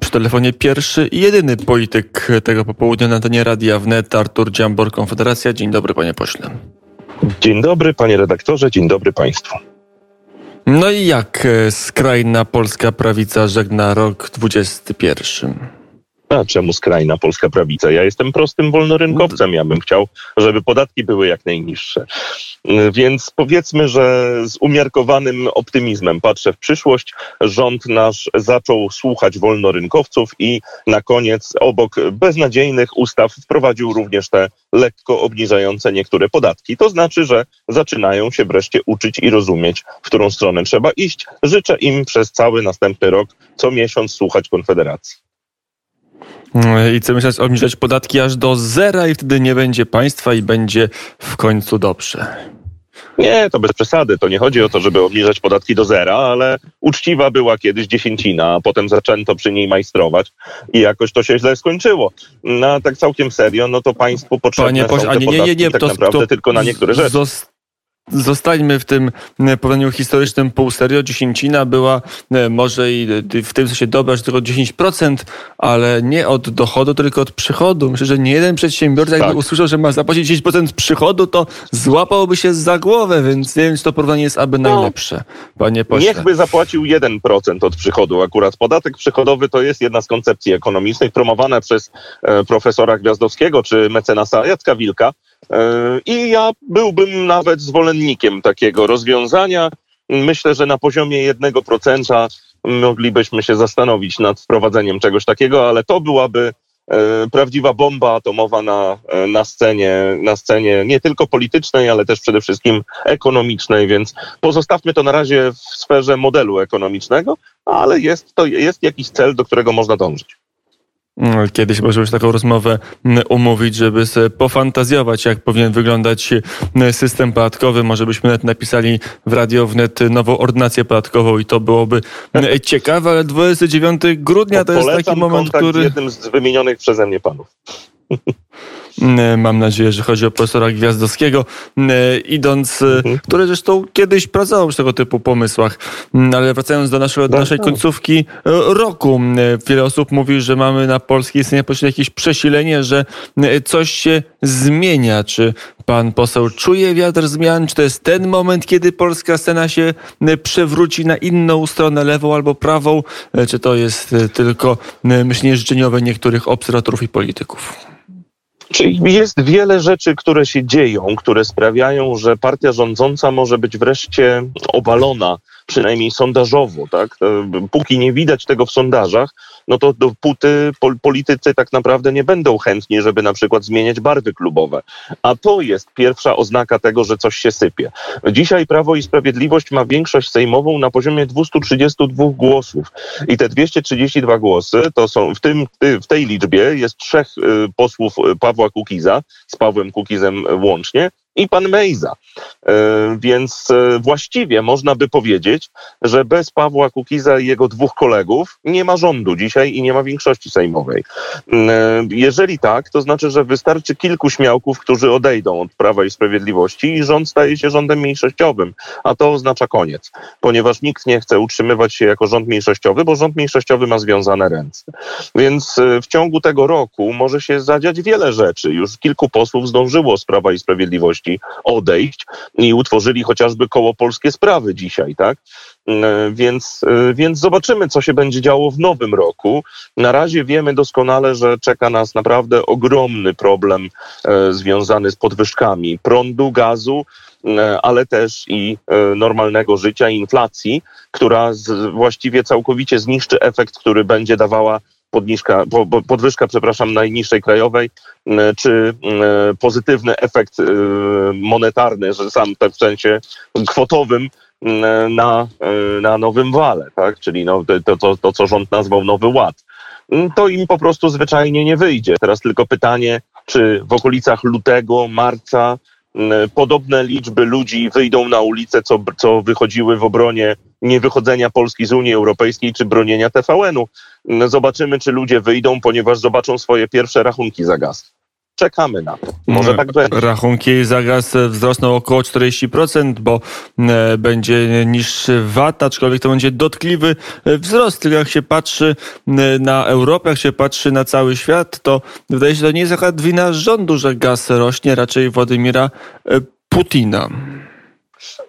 Przy telefonie pierwszy i jedyny polityk tego popołudnia na antenie Radia Wnet, Artur Dziambor, Konfederacja. Dzień dobry, panie pośle. Dzień dobry, panie redaktorze, dzień dobry państwu. No i jak e, skrajna polska prawica żegna rok 21? A czemu skrajna polska prawica? Ja jestem prostym wolnorynkowcem. Ja bym chciał, żeby podatki były jak najniższe. Więc powiedzmy, że z umiarkowanym optymizmem patrzę w przyszłość. Rząd nasz zaczął słuchać wolnorynkowców i na koniec obok beznadziejnych ustaw wprowadził również te lekko obniżające niektóre podatki. To znaczy, że zaczynają się wreszcie uczyć i rozumieć, w którą stronę trzeba iść. Życzę im przez cały następny rok co miesiąc słuchać Konfederacji. I co myśleć, obniżać podatki aż do zera i wtedy nie będzie państwa i będzie w końcu dobrze. Nie, to bez przesady. To nie chodzi o to, żeby obniżać podatki do zera, ale uczciwa była kiedyś dziesięcina, a potem zaczęto przy niej majstrować i jakoś to się źle skończyło. No tak całkiem serio, no to państwu potrzebne Panie, są te nie, nie, nie, nie, tak to, naprawdę to, tylko na niektóre rzeczy. Zostańmy w tym e, porównaniu historycznym pół serio. Dziesięcina była e, może i e, w tym sensie dobra, że tylko 10%, ale nie od dochodu, tylko od przychodu. Myślę, że nie jeden przedsiębiorca, tak. jakby usłyszał, że ma zapłacić 10% przychodu, to złapałby się za głowę, więc nie wiem, czy to porównanie jest aby no. najlepsze. Panie pośle. Niechby zapłacił 1% od przychodu. Akurat podatek przychodowy to jest jedna z koncepcji ekonomicznych promowana przez profesora Gwiazdowskiego czy mecenasa Jacka Wilka. I ja byłbym nawet zwolennikiem takiego rozwiązania. Myślę, że na poziomie 1% moglibyśmy się zastanowić nad wprowadzeniem czegoś takiego, ale to byłaby e, prawdziwa bomba atomowa na, e, na, scenie, na scenie nie tylko politycznej, ale też przede wszystkim ekonomicznej, więc pozostawmy to na razie w sferze modelu ekonomicznego, ale jest to jest jakiś cel, do którego można dążyć. Kiedyś już taką rozmowę umówić, żeby sobie pofantazjować, jak powinien wyglądać system podatkowy. Może byśmy nawet napisali w Radio Wnet nową ordynację podatkową i to byłoby ciekawe, ale 29 grudnia to, to jest taki moment, który... jednym z wymienionych przeze mnie panów. E, mam nadzieję, że chodzi o profesora Gwiazdowskiego, e, idąc, e, mhm. który zresztą kiedyś pracował przy tego typu pomysłach. Ale wracając do, naszego, do tak, naszej tak. końcówki roku, wiele osób mówi, że mamy na polskiej scenie jakieś przesilenie, że coś się zmienia. Czy pan poseł czuje wiatr zmian? Czy to jest ten moment, kiedy polska scena się przewróci na inną stronę, lewą albo prawą? Czy to jest tylko myślenie życzeniowe niektórych obserwatorów i polityków? Czyli jest wiele rzeczy, które się dzieją, które sprawiają, że partia rządząca może być wreszcie obalona przynajmniej sondażowo, tak? E, póki nie widać tego w sondażach, no to dopóty politycy tak naprawdę nie będą chętni, żeby na przykład zmieniać barwy klubowe. A to jest pierwsza oznaka tego, że coś się sypie. Dzisiaj Prawo i Sprawiedliwość ma większość sejmową na poziomie 232 głosów. I te 232 głosy to są w, tym, w tej liczbie jest trzech y, posłów y, Pawła Kukiza z Pawłem Kukizem łącznie i pan Mejza. E, więc e, właściwie można by powiedzieć, że bez Pawła Kukiza i jego dwóch kolegów nie ma rządu dzisiaj i nie ma większości sejmowej. E, jeżeli tak, to znaczy, że wystarczy kilku śmiałków, którzy odejdą od Prawa i Sprawiedliwości i rząd staje się rządem mniejszościowym, a to oznacza koniec, ponieważ nikt nie chce utrzymywać się jako rząd mniejszościowy, bo rząd mniejszościowy ma związane ręce. Więc w ciągu tego roku może się zadziać wiele rzeczy. Już kilku posłów zdążyło z Prawa i Sprawiedliwości odejść i utworzyli chociażby koło Polskie Sprawy dzisiaj, tak? E, więc, e, więc zobaczymy, co się będzie działo w nowym roku. Na razie wiemy doskonale, że czeka nas naprawdę ogromny problem e, związany z podwyżkami prądu, gazu, ale też i normalnego życia, inflacji, która właściwie całkowicie zniszczy efekt, który będzie dawała podniżka, podwyżka, przepraszam, najniższej krajowej, czy pozytywny efekt monetarny, że sam tak w sensie kwotowym na, na nowym wale, tak? czyli no, to, to, to, co rząd nazwał Nowy Ład. To im po prostu zwyczajnie nie wyjdzie. Teraz tylko pytanie, czy w okolicach lutego, marca podobne liczby ludzi wyjdą na ulicę, co, co wychodziły w obronie niewychodzenia Polski z Unii Europejskiej czy bronienia TVN-u. Zobaczymy, czy ludzie wyjdą, ponieważ zobaczą swoje pierwsze rachunki za gaz. Czekamy na to. Może tak będzie. Rachunki za gaz wzrosną około 40%, bo e, będzie niższy VAT, aczkolwiek to będzie dotkliwy e, wzrost. Tylko jak się patrzy e, na Europę, jak się patrzy na cały świat, to wydaje się, że to nie jest akurat wina rządu, że gaz rośnie, raczej Władimira Putina.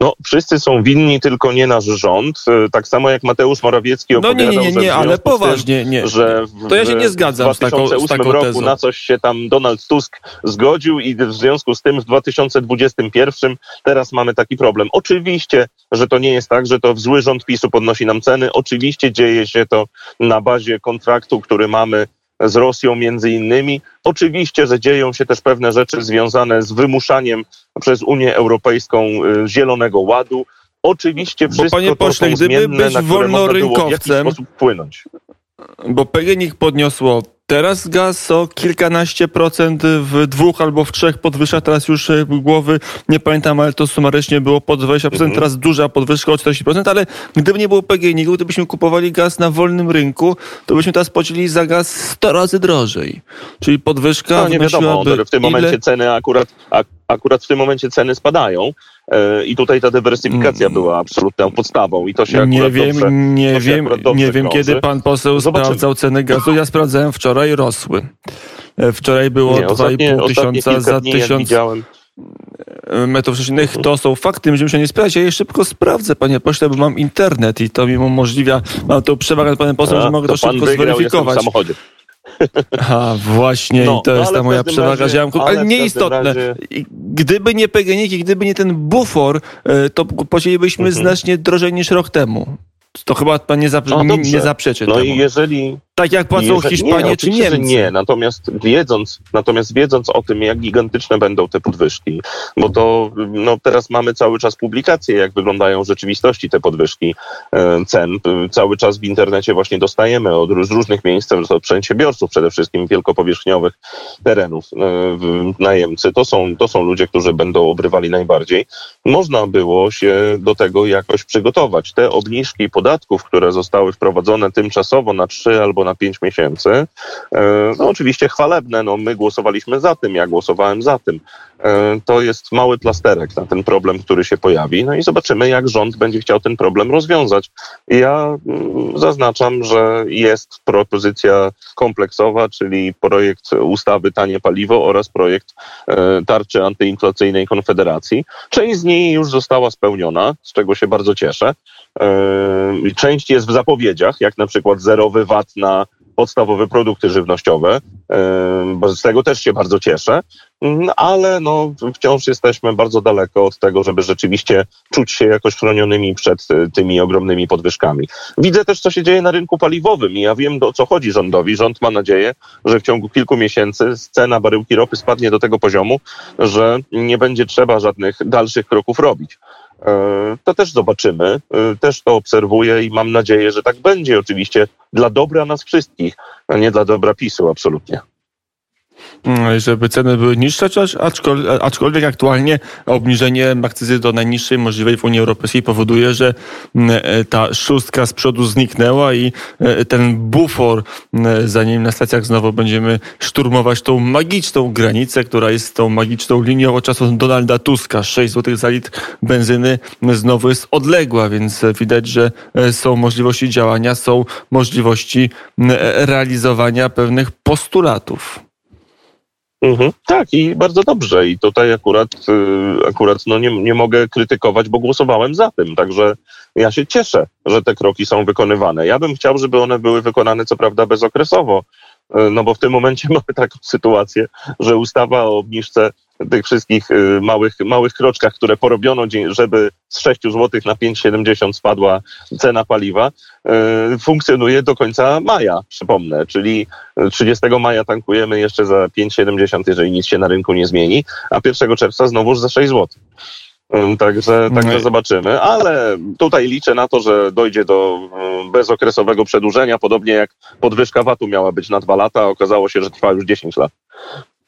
No, wszyscy są winni, tylko nie nasz rząd. E, tak samo jak Mateusz Morawiecki opowiadał, no nie, nie, nie, nie ale poważnie, tym, nie. Że w, to ja się nie zgadzam z taką, z taką roku tezą. na coś się tam Donald Tusk zgodził i w związku z tym w 2021 teraz mamy taki problem. Oczywiście, że to nie jest tak, że to w zły rząd PiSu podnosi nam ceny. Oczywiście dzieje się to na bazie kontraktu, który mamy z Rosją między innymi. Oczywiście, że dzieją się też pewne rzeczy związane z wymuszaniem przez Unię Europejską y, Zielonego Ładu. Oczywiście wszystko Bo panie pośle, to są gdyby być wolnorynkowcem, wpłynąć. Bo PGNiG podniosło Teraz gaz o kilkanaście procent w dwóch albo w trzech podwyżkach, teraz już e, głowy nie pamiętam, ale to sumarycznie było po 20%, mhm. teraz duża podwyżka o 40%, ale gdyby nie było PGNiG-u, gdybyśmy kupowali gaz na wolnym rynku, to byśmy teraz płacili za gaz 100 razy drożej. Czyli podwyżka no, nie wiadomo, w tym momencie ile... ceny akurat, akurat w tym momencie ceny spadają. E, I tutaj ta dywersyfikacja mm. była absolutną podstawą i to się Nie wiem, dobrze, nie wiem, nie wiem kiedy pan poseł Zobaczymy. sprawdzał ceny gazu. Ja sprawdzałem wczoraj, rosły. E, wczoraj było 2,5 tysiąca za tysiąc e, metrów sześciennych. To są fakty, będziemy się nie sprawdzić. Ja je szybko sprawdzę, panie pośle, bo mam internet i to mi umożliwia, mam tą przewagę nad panem posłem, że mogę to, to szybko zweryfikować. W samochodzie. A właśnie, no, i to no, jest ta moja przewaga ziomków, ale, ale nieistotne. Razie... Gdyby nie PGNiG i gdyby nie ten bufor, e, to płacilibyśmy mhm. znacznie drożej niż rok temu. To chyba pan nie, zapr- no, nie zaprzeczy No temu. i jeżeli... Tak jak płacą jeżeli, Hiszpanie nie, czy Niemcy. Nie, natomiast wiedząc, natomiast wiedząc o tym, jak gigantyczne będą te podwyżki, bo to no, teraz mamy cały czas publikacje, jak wyglądają w rzeczywistości te podwyżki e, cen. Cały czas w internecie właśnie dostajemy od z różnych miejsc, od przedsiębiorców przede wszystkim wielkopowierzchniowych terenów e, najemcy. To są, to są ludzie, którzy będą obrywali najbardziej. Można było się do tego jakoś przygotować. Te obniżki podatków, które zostały wprowadzone tymczasowo na 3 albo na 5 miesięcy, e, no oczywiście chwalebne, no my głosowaliśmy za tym, ja głosowałem za tym. E, to jest mały plasterek na ten problem, który się pojawi. No i zobaczymy, jak rząd będzie chciał ten problem rozwiązać. Ja mm, zaznaczam, że jest propozycja kompleksowa, czyli projekt ustawy Tanie Paliwo oraz projekt e, tarczy antyinflacyjnej Konfederacji. Część z niej już została spełniona, z czego się bardzo cieszę. Część jest w zapowiedziach, jak na przykład zerowy VAT na podstawowe produkty żywnościowe, z tego też się bardzo cieszę, mm, ale no, wciąż jesteśmy bardzo daleko od tego, żeby rzeczywiście czuć się jakoś chronionymi przed e, tymi ogromnymi podwyżkami. Widzę też, co się dzieje na rynku paliwowym i ja wiem, o co chodzi rządowi. Rząd ma nadzieję, że w ciągu kilku miesięcy cena baryłki ropy spadnie do tego poziomu, że nie będzie trzeba żadnych dalszych kroków robić. E, to też zobaczymy, e, też to obserwuję i mam nadzieję, że tak będzie. Oczywiście dla dobra nas wszystkich, a nie dla dobra PiSu, absolutnie. Mm, żeby ceny były niższe, aczkolwiek, aczkolwiek aktualnie obniżenie akcyzy do najniższej możliwej w Unii Europejskiej powoduje, że mm, e, ta szóstka z przodu zniknęła i e, ten bufor, mm, zanim na stacjach znowu będziemy szturmować tą magiczną granicę, która jest tą magiczną linią od czasu Donalda Tuska. 6 zł za litr benzyny znowu jest odległa, więc widać, że e, są możliwości działania, są możliwości realizowania pewnych postulatów. Mhm, tak, i bardzo dobrze. I tutaj akurat, y, akurat no nie, nie mogę krytykować, bo głosowałem za tym. Także ja się cieszę, że te kroki są wykonywane. Ja bym chciał, żeby one były wykonane co prawda bezokresowo, no bo w tym momencie mamy taką sytuację, że ustawa o obniżce tych wszystkich y, małych, małych kroczkach, które porobiono, żeby z 6 zł na 5,70 spadła cena paliwa, y, funkcjonuje do końca maja, przypomnę, czyli 30 maja tankujemy jeszcze za 5,70, jeżeli nic się na rynku nie zmieni, a 1 czerwca znowuż za 6 zł. Także, także no zobaczymy, ale tutaj liczę na to, że dojdzie do bezokresowego przedłużenia, podobnie jak podwyżka VAT-u miała być na dwa lata, okazało się, że trwa już 10 lat.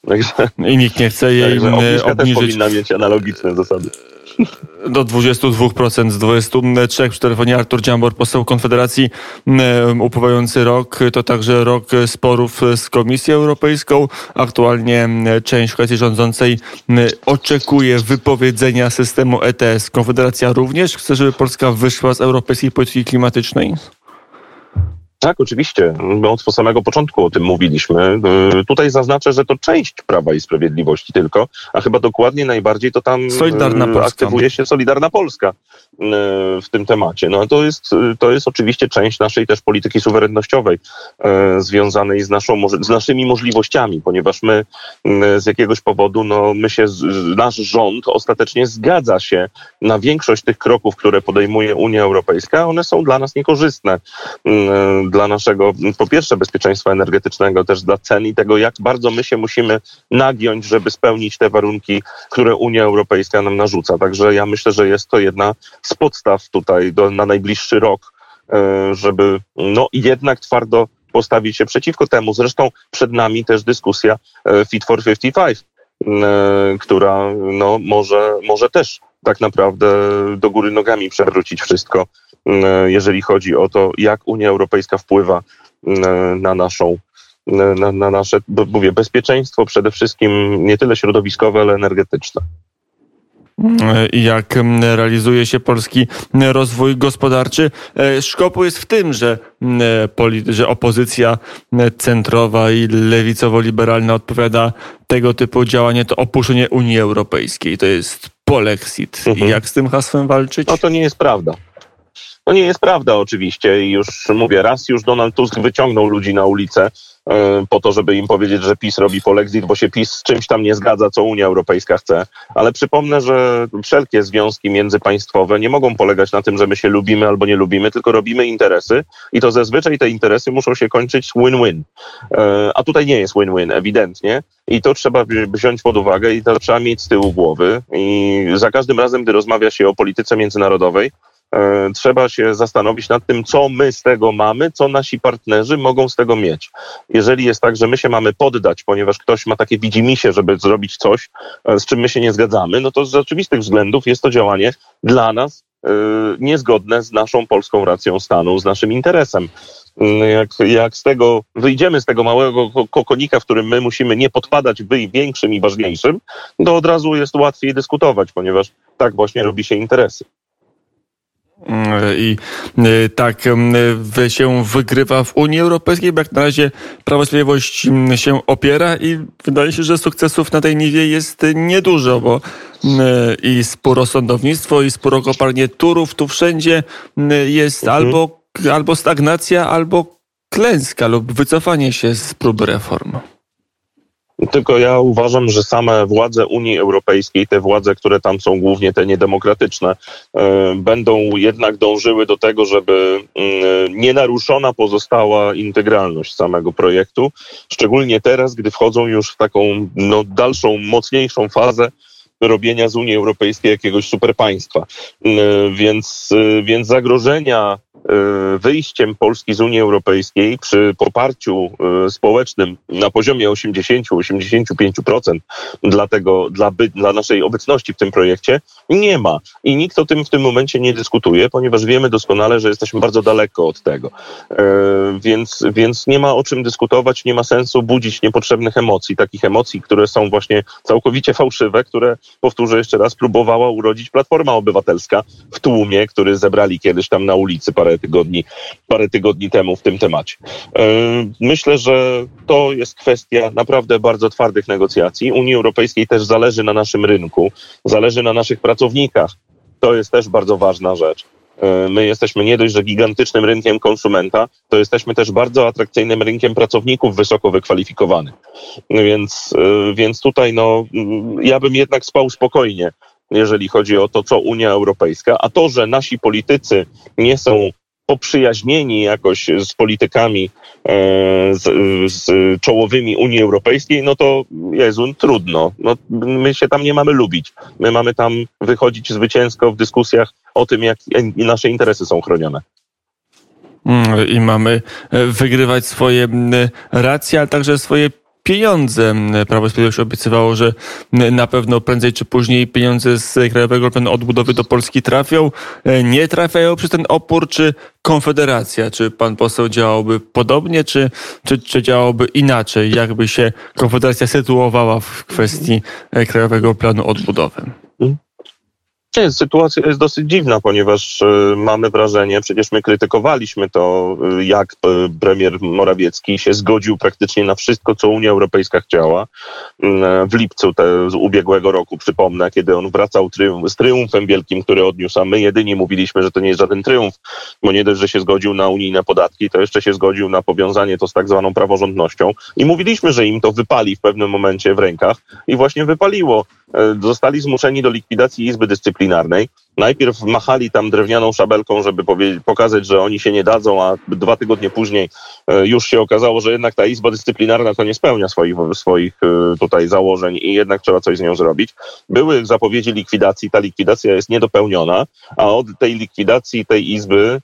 Także, I nikt nie chce jej obniżyć. też powinna mieć analogiczne zasady do 22% z 23 przy telefonie Artur Dziambor, poseł Konfederacji. Upływający rok to także rok sporów z Komisją Europejską. Aktualnie część koalicji rządzącej oczekuje wypowiedzenia systemu ETS. Konfederacja również chce, żeby Polska wyszła z europejskiej polityki klimatycznej? Tak, oczywiście. My od samego początku o tym mówiliśmy. Y, tutaj zaznaczę, że to część Prawa i Sprawiedliwości tylko, a chyba dokładnie najbardziej to tam Solidarna y, Polska. aktywuje się Solidarna Polska w tym temacie. No to jest, to jest oczywiście część naszej też polityki suwerennościowej związanej z, naszą, z naszymi możliwościami, ponieważ my z jakiegoś powodu, no my się, nasz rząd ostatecznie zgadza się na większość tych kroków, które podejmuje Unia Europejska. One są dla nas niekorzystne dla naszego, po pierwsze, bezpieczeństwa energetycznego, też dla cen i tego, jak bardzo my się musimy nagiąć, żeby spełnić te warunki, które Unia Europejska nam narzuca. Także ja myślę, że jest to jedna z podstaw tutaj do, na najbliższy rok, e, żeby no jednak twardo postawić się przeciwko temu. Zresztą przed nami też dyskusja e, Fit for 55, e, która no, może, może też tak naprawdę do góry nogami przewrócić wszystko, jeżeli chodzi o to, jak Unia Europejska wpływa na naszą na, na nasze, mówię, bezpieczeństwo przede wszystkim nie tyle środowiskowe, ale energetyczne jak realizuje się polski rozwój gospodarczy. E, szkopu jest w tym, że, że opozycja centrowa i lewicowo-liberalna odpowiada tego typu działanie to opuszczenie Unii Europejskiej. To jest polexit. Mhm. I jak z tym hasłem walczyć? No to nie jest prawda. To nie jest prawda oczywiście i już mówię, raz już Donald Tusk wyciągnął ludzi na ulicę e, po to, żeby im powiedzieć, że PiS robi polexit, bo się PiS z czymś tam nie zgadza, co Unia Europejska chce. Ale przypomnę, że wszelkie związki międzypaństwowe nie mogą polegać na tym, że my się lubimy albo nie lubimy, tylko robimy interesy i to zazwyczaj te interesy muszą się kończyć win-win. E, a tutaj nie jest win-win, ewidentnie. I to trzeba wziąć pod uwagę i to trzeba mieć z tyłu głowy. I za każdym razem, gdy rozmawia się o polityce międzynarodowej, E, trzeba się zastanowić nad tym, co my z tego mamy, co nasi partnerzy mogą z tego mieć. Jeżeli jest tak, że my się mamy poddać, ponieważ ktoś ma takie widzimisię, żeby zrobić coś, e, z czym my się nie zgadzamy, no to z oczywistych względów jest to działanie dla nas e, niezgodne z naszą polską racją stanu, z naszym interesem. Jak, jak z tego wyjdziemy z tego małego kokonika, w którym my musimy nie podpadać wy większym i ważniejszym, to od razu jest łatwiej dyskutować, ponieważ tak właśnie robi się interesy. I y, tak y, się wygrywa w Unii Europejskiej, bo jak na razie Prawo Sprawiedliwość się opiera i wydaje się, że sukcesów na tej niwie jest niedużo, bo y, i sporo sądownictwo, i sporo kopalnie turów, tu wszędzie jest mhm. albo, albo stagnacja, albo klęska lub wycofanie się z prób reform. Tylko ja uważam, że same władze Unii Europejskiej, te władze, które tam są głównie te niedemokratyczne, e, będą jednak dążyły do tego, żeby mm, nienaruszona pozostała integralność samego projektu, szczególnie teraz, gdy wchodzą już w taką no, dalszą, mocniejszą fazę robienia z Unii Europejskiej jakiegoś superpaństwa. E, więc, e, więc zagrożenia wyjściem Polski z Unii Europejskiej przy poparciu e, społecznym na poziomie 80-85% dla, dla, dla naszej obecności w tym projekcie nie ma. I nikt o tym w tym momencie nie dyskutuje, ponieważ wiemy doskonale, że jesteśmy bardzo daleko od tego. E, więc, więc nie ma o czym dyskutować, nie ma sensu budzić niepotrzebnych emocji, takich emocji, które są właśnie całkowicie fałszywe, które, powtórzę jeszcze raz, próbowała urodzić Platforma Obywatelska w tłumie, który zebrali kiedyś tam na ulicy parę tygodni, parę tygodni temu w tym temacie. E, myślę, że to jest kwestia naprawdę bardzo twardych negocjacji. Unii Europejskiej też zależy na naszym rynku, zależy na naszych pracownikach. To jest też bardzo ważna rzecz. E, my jesteśmy nie dość, że gigantycznym rynkiem konsumenta, to jesteśmy też bardzo atrakcyjnym rynkiem pracowników wysoko wykwalifikowanych. Więc, e, więc tutaj no, ja bym jednak spał spokojnie, jeżeli chodzi o to, co Unia Europejska, a to, że nasi politycy nie są poprzyjaźnieni jakoś z politykami e, z, z, czołowymi Unii Europejskiej, no to Jezu, trudno. No, my się tam nie mamy lubić. My mamy tam wychodzić zwycięsko w dyskusjach o tym, jak nasze interesy są chronione. Mm, I mamy e, wygrywać swoje racje, ale także swoje pieniądze. Prawo i Sprawiedliwość obiecywało, że na pewno prędzej czy później pieniądze z Krajowego Planu Odbudowy do Polski trafią. Nie trafiają przez ten opór, czy Konfederacja? Czy pan poseł działałby podobnie, czy, czy, czy działałby inaczej? Jakby się Konfederacja sytuowała w kwestii Krajowego Planu Odbudowy? Nie, sytuacja jest dosyć dziwna, ponieważ y, mamy wrażenie, przecież my krytykowaliśmy to, y, jak y, premier Morawiecki się zgodził praktycznie na wszystko, co Unia Europejska chciała. W lipcu te, z ubiegłego roku, przypomnę, kiedy on wracał z triumfem wielkim, który odniósł, a my jedynie mówiliśmy, że to nie jest żaden triumf, bo nie dość, że się zgodził na unijne podatki, to jeszcze się zgodził na powiązanie to z tak zwaną praworządnością i mówiliśmy, że im to wypali w pewnym momencie w rękach i właśnie wypaliło. E, zostali zmuszeni do likwidacji Izby Dyscyplinarnej. Najpierw machali tam drewnianą szabelką, żeby pokazać, że oni się nie dadzą, a dwa tygodnie później e, już się okazało, że jednak ta Izba Dyscyplinarna to nie spełnia swoich, swoich e, tutaj założeń i jednak trzeba coś z nią zrobić. Były zapowiedzi likwidacji, ta likwidacja jest niedopełniona, a od tej likwidacji tej Izby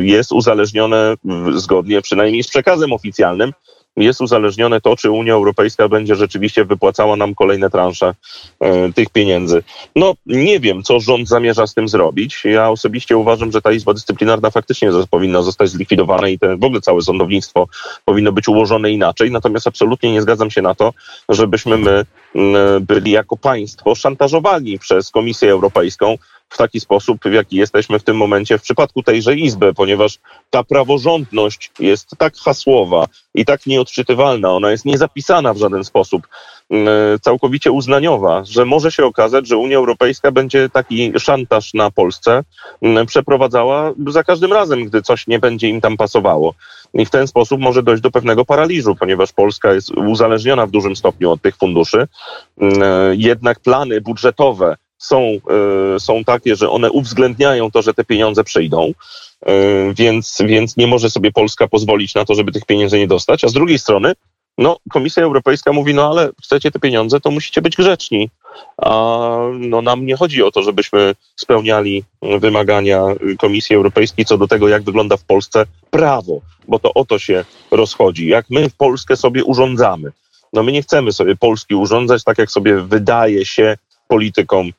jest uzależnione zgodnie przynajmniej z przekazem oficjalnym jest uzależnione to, czy Unia Europejska będzie rzeczywiście wypłacała nam kolejne transze e, tych pieniędzy. No nie wiem, co rząd zamierza z tym zrobić. Ja osobiście uważam, że ta Izba Dyscyplinarna faktycznie powinna zostać zlikwidowana i te, w ogóle całe sądownictwo powinno być ułożone inaczej. Natomiast absolutnie nie zgadzam się na to, żebyśmy my byli jako państwo szantażowani przez Komisję Europejską w taki sposób, w jaki jesteśmy w tym momencie w przypadku tejże Izby, ponieważ ta praworządność jest tak hasłowa i tak nieodczytywalna, ona jest niezapisana w żaden sposób, mm, całkowicie uznaniowa, że może się okazać, że Unia Europejska będzie taki szantaż na Polsce mm, przeprowadzała za każdym razem, gdy coś nie będzie im tam pasowało. I w ten sposób może dojść do pewnego paraliżu, ponieważ Polska jest uzależniona w dużym stopniu od tych funduszy. Mm, jednak plany budżetowe są, e, są takie, że one uwzględniają to, że te pieniądze przyjdą, e, więc, więc nie może sobie Polska pozwolić na to, żeby tych pieniędzy nie dostać. A z drugiej strony, no, Komisja Europejska mówi, no ale chcecie te pieniądze, to musicie być grzeczni. A no, nam nie chodzi o to, żebyśmy spełniali wymagania Komisji Europejskiej co do tego, jak wygląda w Polsce prawo, bo to o to się rozchodzi. Jak my w Polskę sobie urządzamy. No my nie chcemy sobie Polski urządzać tak, jak sobie wydaje się politykom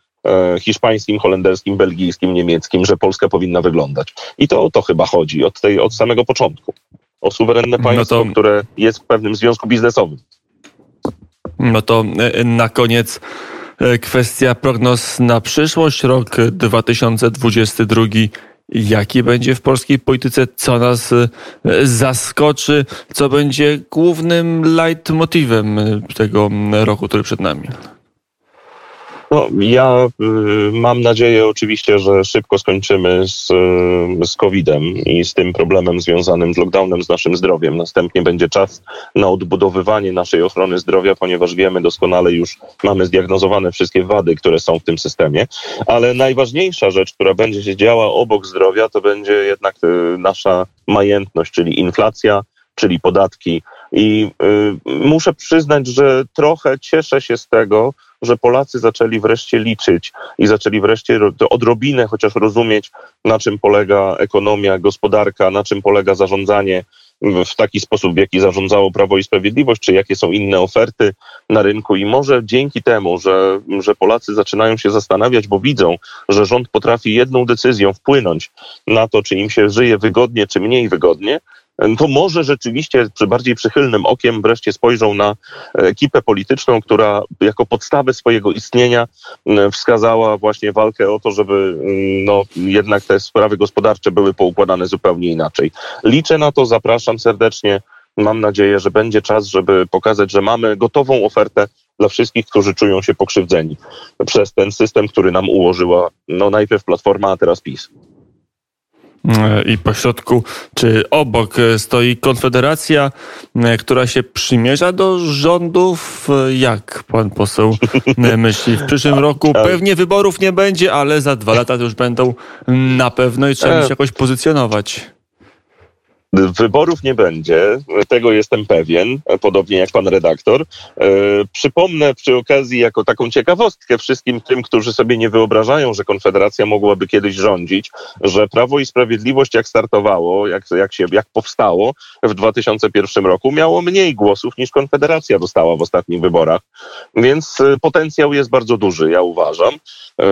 hiszpańskim, holenderskim, belgijskim, niemieckim, że Polska powinna wyglądać. I to o to chyba chodzi od, tej, od samego początku. O suwerenne państwo, no to... które jest w pewnym związku biznesowym. No to e, na koniec e, kwestia prognoz na przyszłość, rok 2022. Jaki będzie w polskiej polityce, co nas zaskoczy, co będzie głównym leitmotivem tego roku, który przed nami? No, ja y, mam nadzieję oczywiście, że szybko skończymy z, y, z COVID-em i z tym problemem związanym z lockdownem, z naszym zdrowiem. Następnie będzie czas na odbudowywanie naszej ochrony zdrowia, ponieważ wiemy doskonale już, mamy zdiagnozowane wszystkie wady, które są w tym systemie. Ale najważniejsza rzecz, która będzie się działa obok zdrowia, to będzie jednak y, nasza majętność, czyli inflacja, czyli podatki. I y, muszę przyznać, że trochę cieszę się z tego, że Polacy zaczęli wreszcie liczyć i zaczęli wreszcie odrobinę chociaż rozumieć, na czym polega ekonomia, gospodarka, na czym polega zarządzanie w taki sposób, w jaki zarządzało Prawo i Sprawiedliwość, czy jakie są inne oferty na rynku. I może dzięki temu, że, że Polacy zaczynają się zastanawiać, bo widzą, że rząd potrafi jedną decyzją wpłynąć na to, czy im się żyje wygodnie, czy mniej wygodnie, to może rzeczywiście przy bardziej przychylnym okiem wreszcie spojrzą na ekipę polityczną, która jako podstawę swojego istnienia wskazała właśnie walkę o to, żeby no, jednak te sprawy gospodarcze były poukładane zupełnie inaczej. Liczę na to, zapraszam serdecznie. Mam nadzieję, że będzie czas, żeby pokazać, że mamy gotową ofertę dla wszystkich, którzy czują się pokrzywdzeni przez ten system, który nam ułożyła no, najpierw Platforma, a teraz PiS i pośrodku czy obok stoi Konfederacja, która się przymierza do rządów. Jak pan poseł myśli? W przyszłym roku pewnie wyborów nie będzie, ale za dwa lata już będą na pewno i trzeba się jakoś pozycjonować. Wyborów nie będzie, tego jestem pewien, podobnie jak pan redaktor. E, przypomnę przy okazji, jako taką ciekawostkę wszystkim tym, którzy sobie nie wyobrażają, że Konfederacja mogłaby kiedyś rządzić, że Prawo i Sprawiedliwość, jak startowało, jak, jak, się, jak powstało w 2001 roku, miało mniej głosów niż Konfederacja dostała w ostatnich wyborach. Więc e, potencjał jest bardzo duży, ja uważam. E,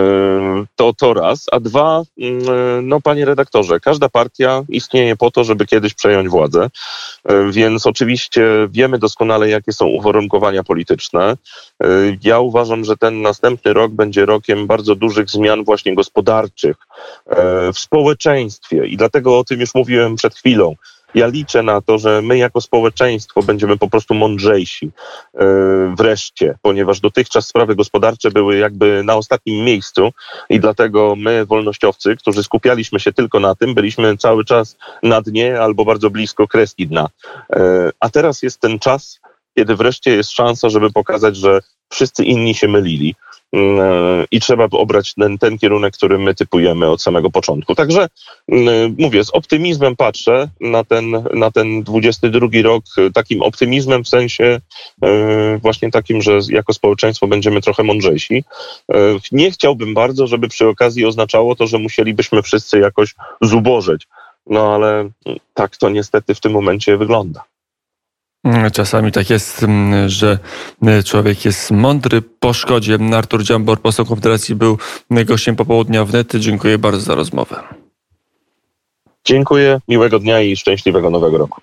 to, to raz. A dwa, mm, no panie redaktorze, każda partia istnieje po to, żeby kiedyś przejąć władzę, e, więc oczywiście wiemy doskonale, jakie są uwarunkowania polityczne. E, ja uważam, że ten następny rok będzie rokiem bardzo dużych zmian właśnie gospodarczych w społeczeństwie. I dlatego o tym już mówiłem przed chwilą ja liczę na to, że my jako społeczeństwo będziemy po prostu mądrzejsi e, wreszcie, ponieważ dotychczas sprawy gospodarcze były jakby na ostatnim miejscu i dlatego my, wolnościowcy, którzy skupialiśmy się tylko na tym, byliśmy cały czas na dnie albo bardzo blisko kreski dna. E, a teraz jest ten czas, kiedy wreszcie jest szansa, żeby pokazać, że wszyscy inni się mylili i trzeba obrać ten, ten kierunek, który my typujemy od samego początku. Także mm, mówię, z optymizmem patrzę na ten, na ten 22 rok, takim optymizmem w sensie e, właśnie takim, że jako społeczeństwo będziemy trochę mądrzejsi. E, nie chciałbym bardzo, żeby przy okazji oznaczało to, że musielibyśmy wszyscy jakoś zubożeć. No ale tak to niestety w tym momencie wygląda. Czasami tak jest, mm, że e, człowiek jest mądry po szkodzie. Artur Dziambor, poseł Konfederacji, był gościem popołudnia w Nety. Dziękuję bardzo za rozmowę. Dziękuję, miłego dnia i szczęśliwego nowego roku.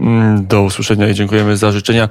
Mm, do usłyszenia i dziękujemy za życzenia.